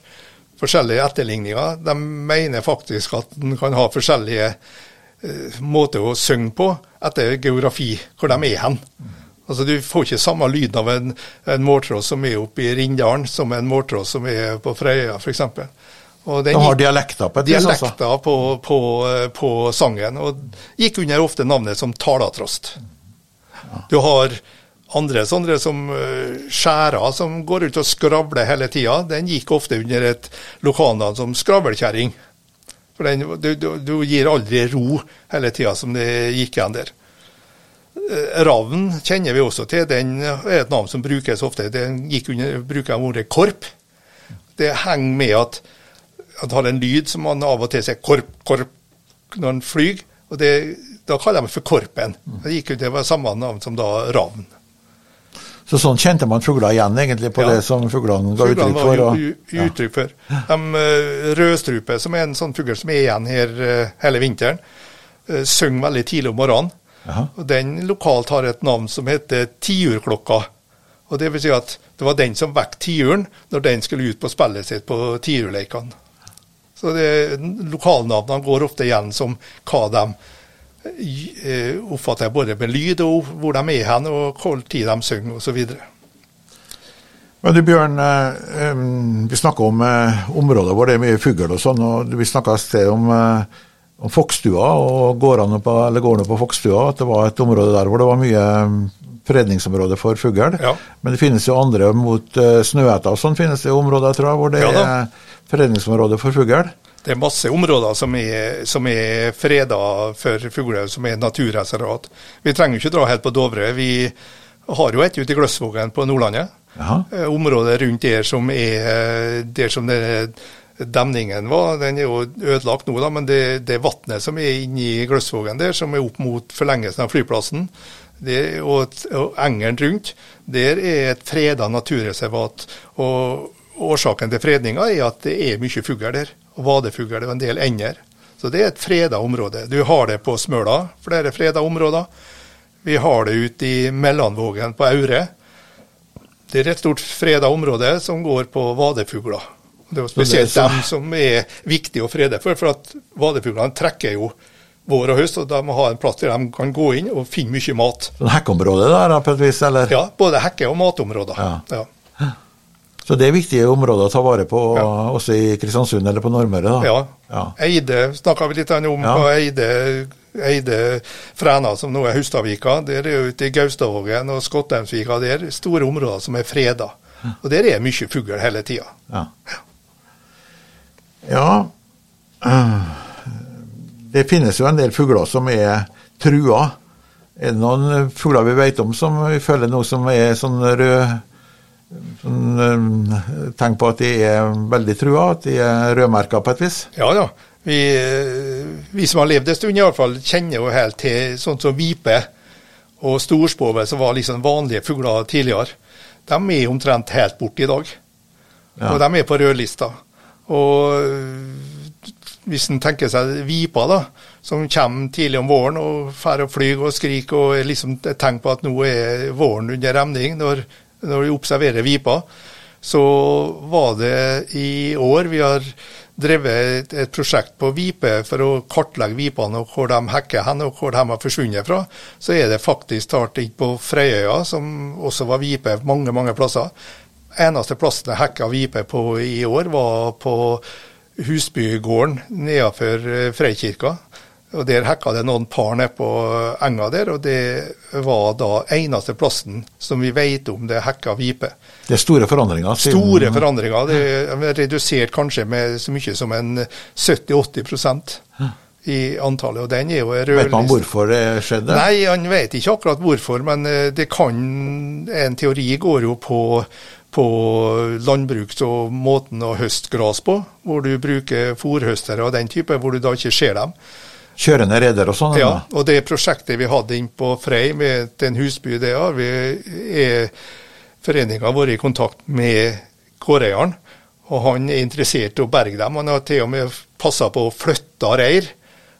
forskjellige etterligninger. De mener faktisk at den kan ha forskjellige uh, måter å synge på etter geografi, hvor de er hen. Altså Du får ikke samme lyden av en, en mårtross som er oppe i Rindalen, som en måltråd som er på Frøya f.eks. De har dialekter på et vis? Altså. På, på, på, sangen. Og gikk under ofte navnet som talatrost. Du har andre sånne som uh, skjærer, som går ut og skravler hele tida. Den gikk ofte under et lokalnavn som skravlkjerring. For den, du, du, du, gir aldri ro hele tida som det gikk igjen der. Eh, ravn kjenner vi også til. Den er et navn som brukes ofte. Den gikk under, bruker ordet korp. Det henger med at han har en lyd som man av og til sier korp, korp når han flyr. og Da kaller de for Korpen. Det gikk ut, det var samme navn som da ravn. Så sånn kjente man fugler igjen, egentlig, på ja. det som fuglene ga uttrykk for? Fuglene var jo uttrykk for. De uh, rødstrupe, som er en sånn fugl som er igjen her uh, hele vinteren, uh, synger veldig tidlig om morgenen. Aha. Og Den lokalt har et navn som heter tiurklokka. Og Det vil si at det var den som vekket tiuren når den skulle ut på spillet sitt på tiurleikene. Så det, Lokalnavnene går ofte igjen som hva de eh, jeg både med lyd og hvor de er hen, og hvor tid de synger osv. Men du Bjørn, eh, vi snakker om eh, områder hvor det er mye fugl og sånn. og Vi snakka et sted om, om Fokstua og gårdene på, eller gårdene på Fokstua, At det var et område der hvor det var mye fredningsområde for fugl. Ja. Men det finnes jo andre mot uh, snøhetta og sånn finnes det områder tror jeg, hvor det ja, er fredningsområde for fugl? Det er masse områder som er, som er freda for fugler, som er naturreservat. Vi trenger ikke dra helt på Dovre. Vi har jo et ute i Gløsvågen på Nordlandet. Aha. Eh, området rundt der som er der som det, demningen var, den er jo ødelagt nå, da, men det, det vannet som er inni Gløsvågen der, som er opp mot forlengelsen av flyplassen, det, og, og engelen rundt, der er et freda naturreservat. og Årsaken til fredninga er at det er mye fugl der. Og Vadefugl og en del ender. Så det er et freda område. Du har det på Smøla, flere freda områder. Vi har det ute i Mellanvågen på Aure. Det er et stort freda område som går på vadefugler. Det er spesielt dem som er viktige å frede for, for at vadefuglene trekker jo vår og høst, og de må ha en plass der de kan gå inn og finne mye mat. Sånn hekkeområde der, på et vis? eller? Ja, både hekke- og matområder. Ja. ja. Så det er viktige områder å ta vare på ja. også i Kristiansund eller på Nordmøre? da? Ja. ja. Eide snakka vi litt om. Ja. på Eide, Eide Fræna, som nå er Hustadvika. Der er ute i Gaustadvågen og Skottheimsvika. Det er store områder som er freda. Og der er mye fugl hele tida. Ja. ja. Det finnes jo en del fugler som er trua. Er det noen fugler vi vet om som vi føler noe som er sånn rød eh, på at de er veldig trua, at de er rødmerka på et vis? Ja ja. Vi, eh, vi som har levd en stund, i alle fall, kjenner jo helt til sånt som vipe og storspove, som var liksom vanlige fugler tidligere. De er omtrent helt borte i dag. Ja. Og de er på rødlista. Og eh, hvis en tenker seg vipa, da, som kommer tidlig om våren og drar og flyr og skriker og liksom tenker på at nå er våren under remning, når når vi observerer vipa, så var det i år vi har drevet et prosjekt på vipe for å kartlegge vipene og hvor de hekker hen og hvor de har forsvunnet fra. Så er det faktisk startet på Frøyøya, som også var vipe mange, mange plasser. Eneste plassen jeg hekka vipe på i år, var på Husbygården nedenfor eh, Freikirka. Og Der hekka det noen par nede på enga der, og det var da eneste plassen som vi vet om det hekka vipe. Det er store forandringer? Siden... Store forandringer. Det er redusert kanskje med så mye som en 70-80% i antallet. og den er jo rødlist. Vet man hvorfor det skjedde? Nei, han vet ikke akkurat hvorfor, men eh, det kan En teori går jo på på landbruks- og måten å høste gras på, hvor du bruker fòrhøstere og den type, hvor du da ikke ser dem kjørende reder og sånn? Ja, og det prosjektet vi hadde inn på Frei med den husby det er, vi er foreninga vært i kontakt med gårdeieren. Og han er interessert i å berge dem. Han har til og med passa på å flytte reir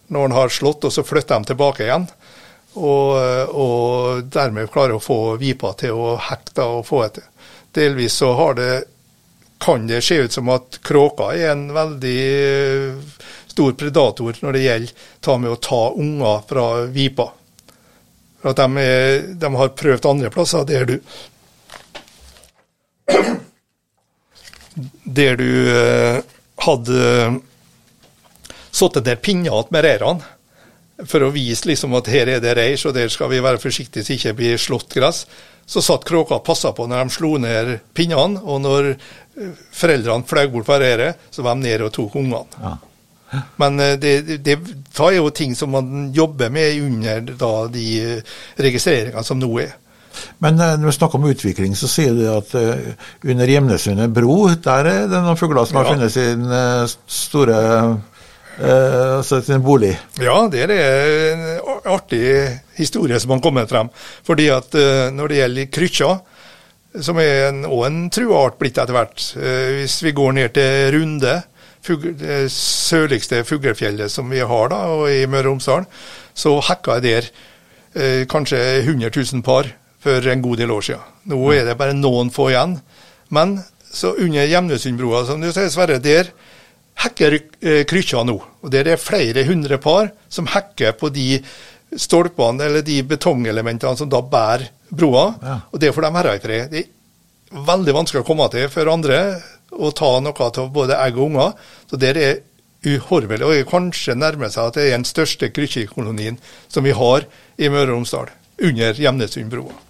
når han har slått, og så flytter de tilbake igjen. Og, og dermed klarer å få vipa til å hekte og få etter. Delvis så har det, kan det se ut som at kråka er en veldig stor predator når det gjelder ta med å ta unger fra vipa. For at de, er, de har prøvd andre plasser der du Der du eh, hadde satt der pinner med reirene for å vise liksom at her er det reir, så der skal vi være forsiktige så ikke blir slått gress. Så satt kråka og passa på når de slo ned pinnene, og når eh, foreldrene fløy bort fra reiret, så var de nede og tok ungene. Ja. Men eh, det, det, er jo ting som man jobber med under da, de registreringene som nå er. Men eh, når vi snakker om utvikling, så sier du at under Gjemnesundet bro, der er det noen fugler som har funnet sin store uh, altså sin bolig? Ja, det er en artig historie som har kommet frem. Fordi at når det gjelder krykkja, som er en, også en trua art blitt etter hvert, hvis vi går ned til Runde, det sørligste fuglefjellet som vi har da, og i Møre og Romsdal, så hekka jeg der eh, kanskje 100 000 par for en god del år siden. Nå er det bare noen få igjen. Men så under Gjemnesundbrua, som du sier, Sverre, der hekker eh, krykkja nå. Og der er flere hundre par som hekker på de stolpene eller de betongelementene som da bærer broa. Ja. Og det får de herre i fred. Det er veldig vanskelig å komme til for andre å ta noe av både egg og unger. Så der er uhorvelig. Og kanskje nærmer seg at det er den største krykkjekolonien som vi har i Møre og Romsdal, under Gjemnesundbrua.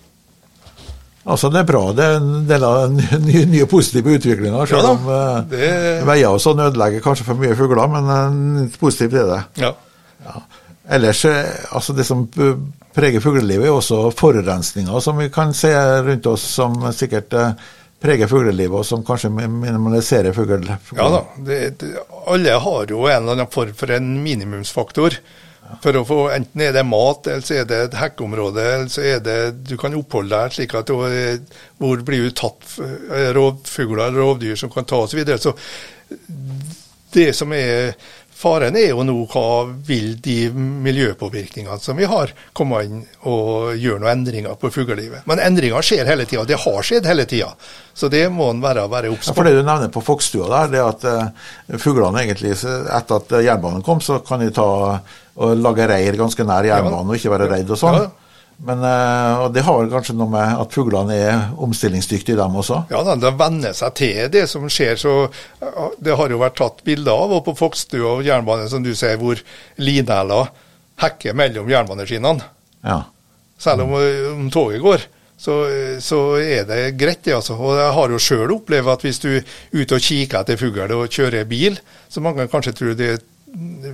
Altså Det er bra. Det er en del av den nye, nye positive utviklinga. Selv ja, om uh, det... veier og sånn ødelegger kanskje for mye fugler, men uh, positivt er det. Ja. ja. Ellers, eh, altså det som preger fuglelivet, er også forurensninga som vi kan se rundt oss, som sikkert preger fuglelivet, og som kanskje minimaliserer fugl... Ja da. Det, det, alle har jo en eller annen form for en minimumsfaktor. For å få, Enten er det mat, eller så er det et hekkeområde, eller så er det du kan oppholde deg slik at du, hvor blir du tatt eh, rovfugler eller rovdyr som kan ta osv. Så, så det som er Faren er jo nå hva vil de miljøpåvirkningene som vi har, komme inn og gjøre noen endringer på fuglelivet. Men endringer skjer hele tida. Det har skjedd hele tida. Så det må en være, være obs på. Ja, for det du nevner på Fokstua der, det at uh, fuglene egentlig, etter at jernbanen kom, så kan de ta og lage reir ganske nær jernbanen og ikke være redd og sånn. Ja. Men, eh, og Det har kanskje noe med at fuglene er omstillingsdyktige, dem også? Ja, de venner seg til det som skjer. så Det har jo vært tatt bilder av og på Fokstua og jernbanen, som du sier, hvor lineler hekker mellom jernbaneskinnene. Ja. Selv om, om, toget går. Så, så, er det greit, det. altså. Og Jeg har jo sjøl opplevd at hvis du er ute og kikker etter fugl og kjører bil, som mange kanskje tror det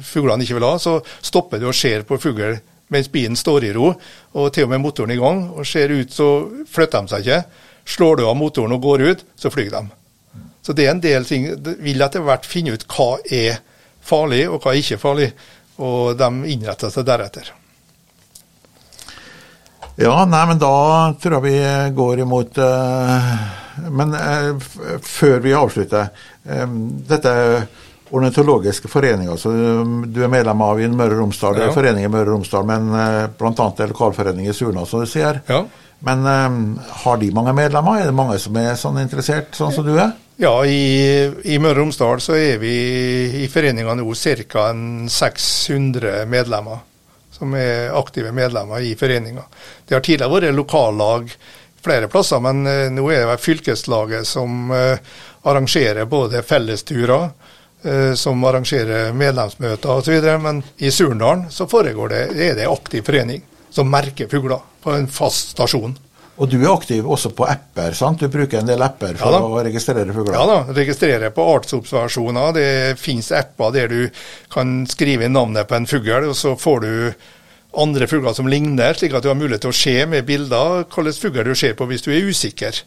fuglene ikke vil ha, så stopper du og ser på fugl mens bilen står i ro, og til og med motoren i gang, og ser ut så flytter de seg ikke. Slår du av motoren og går ut, så flyr de. Så det er en del ting Vil etter hvert finne ut hva er farlig, og hva er ikke farlig, og de innretter seg deretter. Ja, nei, men da tror jeg vi går imot uh, Men uh, før vi avslutter um, Dette ornitologiske foreninger som um, du er medlem av i Møre og Romsdal. Det er ja. forening i Møre og Romsdal, men uh, bl.a. er lokalforening i Surna, som du sier. Ja. Men um, har de mange medlemmer? Er det mange som er sånn interessert, sånn som du er? Ja, i, i Møre og Romsdal så er vi i foreninga nå ca. 600 medlemmer som er aktive medlemmer i foreninga. Det har tidligere vært lokallag flere plasser, men uh, nå er det fylkeslaget som uh, arrangerer både fellesturer Eh, som arrangerer medlemsmøter osv. Men i Surndalen så foregår det, er det aktiv forening som merker fugler på en fast stasjon. Og du er aktiv også på apper, sant? Du bruker en del apper for ja, å registrere fugler? Ja da, registrerer på artsobservasjoner. Det finnes apper der du kan skrive inn navnet på en fugl, og så får du andre fugler som ligner, slik at du har mulighet til å se med bilder hvilken fugl du ser på hvis du er usikker.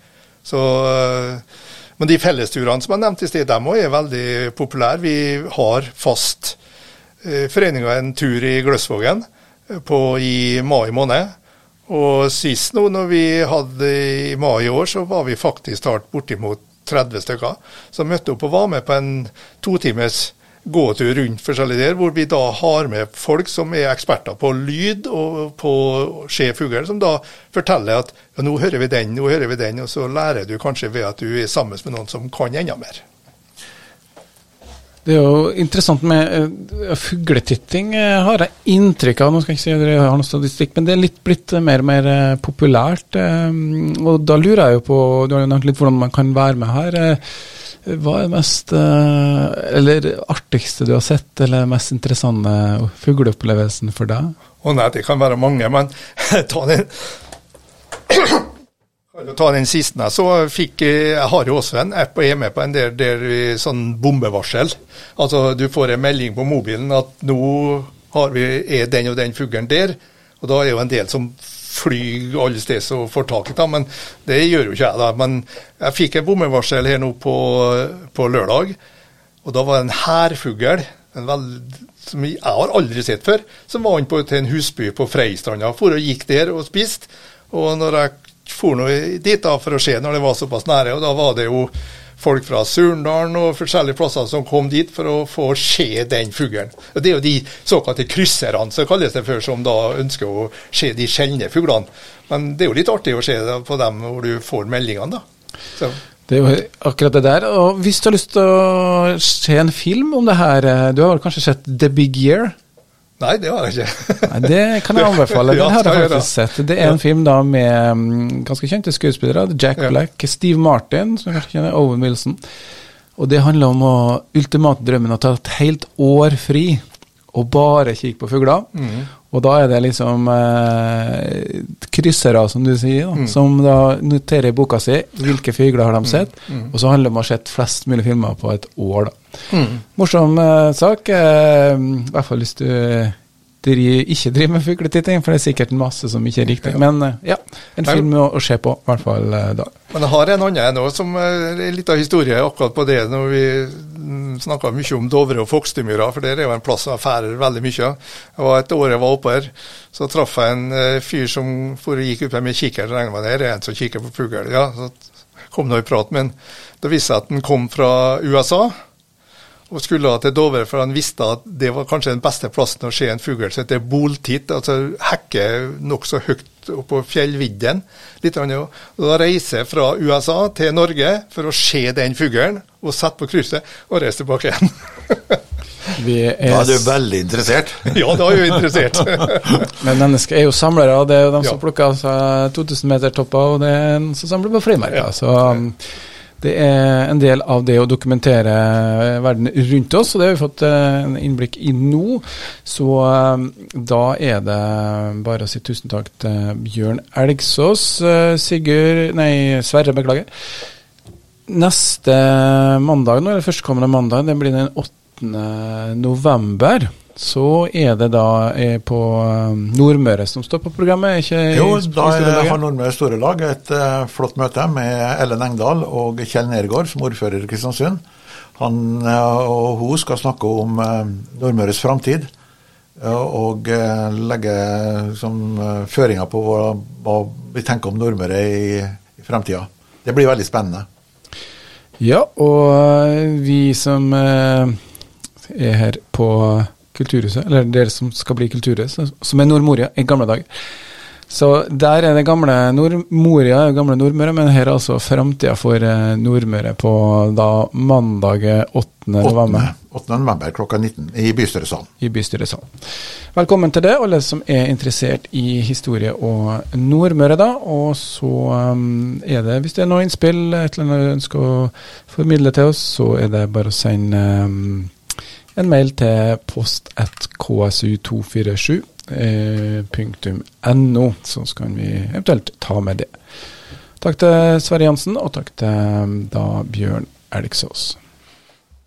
Så uh, men de fellesturene som jeg nevnte i sted, dem òg er veldig populære. Vi har fast eh, foreninga en tur i Gløsvågen eh, i mai måned. Og sist nå, når vi hadde i mai i år, så var vi faktisk talt bortimot 30 stykker, som møtte opp og var med på en totimes gåtur rundt forskjellige der, hvor vi da har med folk som er eksperter på lyd og på se fugl, som da forteller at ja, nå hører vi den, nå hører vi den, og så lærer du kanskje ved at du er sammen med noen som kan enda mer. Det er jo interessant med uh, fugletitting, uh, har jeg inntrykk av. Nå skal jeg ikke si at jeg har noen statistikk, men det er litt blitt uh, mer og mer populært. og da lurer jeg jo på, du har jo nevnt litt hvordan man kan være med her. Hva er det mest eller artigste du har sett, eller mest interessante fugleopplevelsen for deg? Å nei, det kan være mange, men ta den ta den siste, så fikk jeg har jo også en app og er med på en del del sånn bombevarsel. Altså du får en melding på mobilen at nå har vi, er den og den fuglen der. Og da er jo en del som flyr alle steder og får tak i dem, men det gjør jo ikke jeg. da. Men jeg fikk en bombevarsel her nå på, på lørdag, og da var det en hærfugl som jeg har aldri sett før, som var inne til en husby på Freistranda. For og gikk der og spiste. Og når jeg for nå dit da for å se når det var såpass nære. og Da var det jo folk fra Surndalen og forskjellige plasser som kom dit for å få se den fuglen. Og Det er jo de såkalte krysserne som kalles det før, som da ønsker å se de sjeldne fuglene. Men det er jo litt artig å se på dem hvor du får meldingene, da. Så. Det er jo akkurat det der. Og hvis du har lyst til å se en film om det her, eh, du har kanskje sett The Big Year? Nei, det har jeg ikke. Nei, det kan jeg anbefale. Den har jeg faktisk sett. Det er en film da med um, ganske kjente skuespillere. Jack Black, Steve Martin, som kanskje kjenner, Owen Wilson. Og det handler om å ultimate drømmen å ta et helt år fri og bare kikke på fugler. Mm. Og da er det liksom eh, kryssere, som du sier, da, mm. som da noterer i boka si hvilke fugler har de mm. sett, mm. og så handler det om å ha sett flest mulig filmer på et år. da. Mm. Morsom eh, sak, eh, i hvert fall hvis du ikke driver med fugletitting, for det er sikkert masse som ikke er riktig. Men eh, ja, en film å, å se på, i hvert fall eh, da. Men jeg har en annen òg som er litt av historie akkurat på det, når vi mm, snakka mye om Dovre og Fokstemyra, for der er jo en plass jeg færer veldig mye. Det var et år jeg var oppe her, så traff jeg en uh, fyr som for gikk opp her med kikkert, regner med det er en som kikker på fugl. Ja, så kom nå i prat med han. Da viste jeg at han kom fra USA og skulle til Dovre, for han visste at det var kanskje den beste plassen å se en fugl som heter boltitt, altså hekke nokså høyt på fjellvidden. litt annet. Og Da reiser jeg fra USA til Norge for å se den fuglen, og sette på krysset og reise tilbake igjen. Er... Da er du veldig interessert? ja, da er jeg interessert. Men mennesker er jo samlere, og det er jo de som ja. plukker seg 2000 meter topper, og det er en som samler på frimerker. Ja. Så um, det er en del av det å dokumentere verden rundt oss, og det har vi fått eh, en innblikk i nå. Så eh, da er det bare å si tusen takk til Bjørn Elgsås. Eh, Sigurd Nei, Sverre, beklager. Neste mandag, nå, eller førstkommende mandag, det blir den 8. november så er det da er på um, Nordmøre som står på programmet? Ikke jo, da har Nordmøre Store Lag et uh, flott møte med Ellen Engdahl og Kjell Nergård som ordfører i Kristiansund. Han uh, og hun skal snakke om uh, Nordmøres framtid. Og legge som føringer på hva, hva, vi tenker om Nordmøre i, i framtida. Det blir veldig spennende. Ja, og vi som er her på Kulturhuset, eller dere som skal bli Kulturhuset, som er Nordmoria i gamle dager. Så der er det gamle Nordmoria, gamle Nordmøre, men her er altså framtida for eh, Nordmøre på da mandag 8. november. 8. november klokka 19 i bystyresalen. I bystyresalen. Velkommen til det, alle som er interessert i historie og Nordmøre, da. Og så um, er det, hvis det er noe innspill, et eller annet du ønsker å formidle til oss, så er det bare å sende um, en mail til post1ksu247.no, eh, så skal vi eventuelt ta med det. Takk til Sverre Jansen, og takk til da Bjørn Elgsås.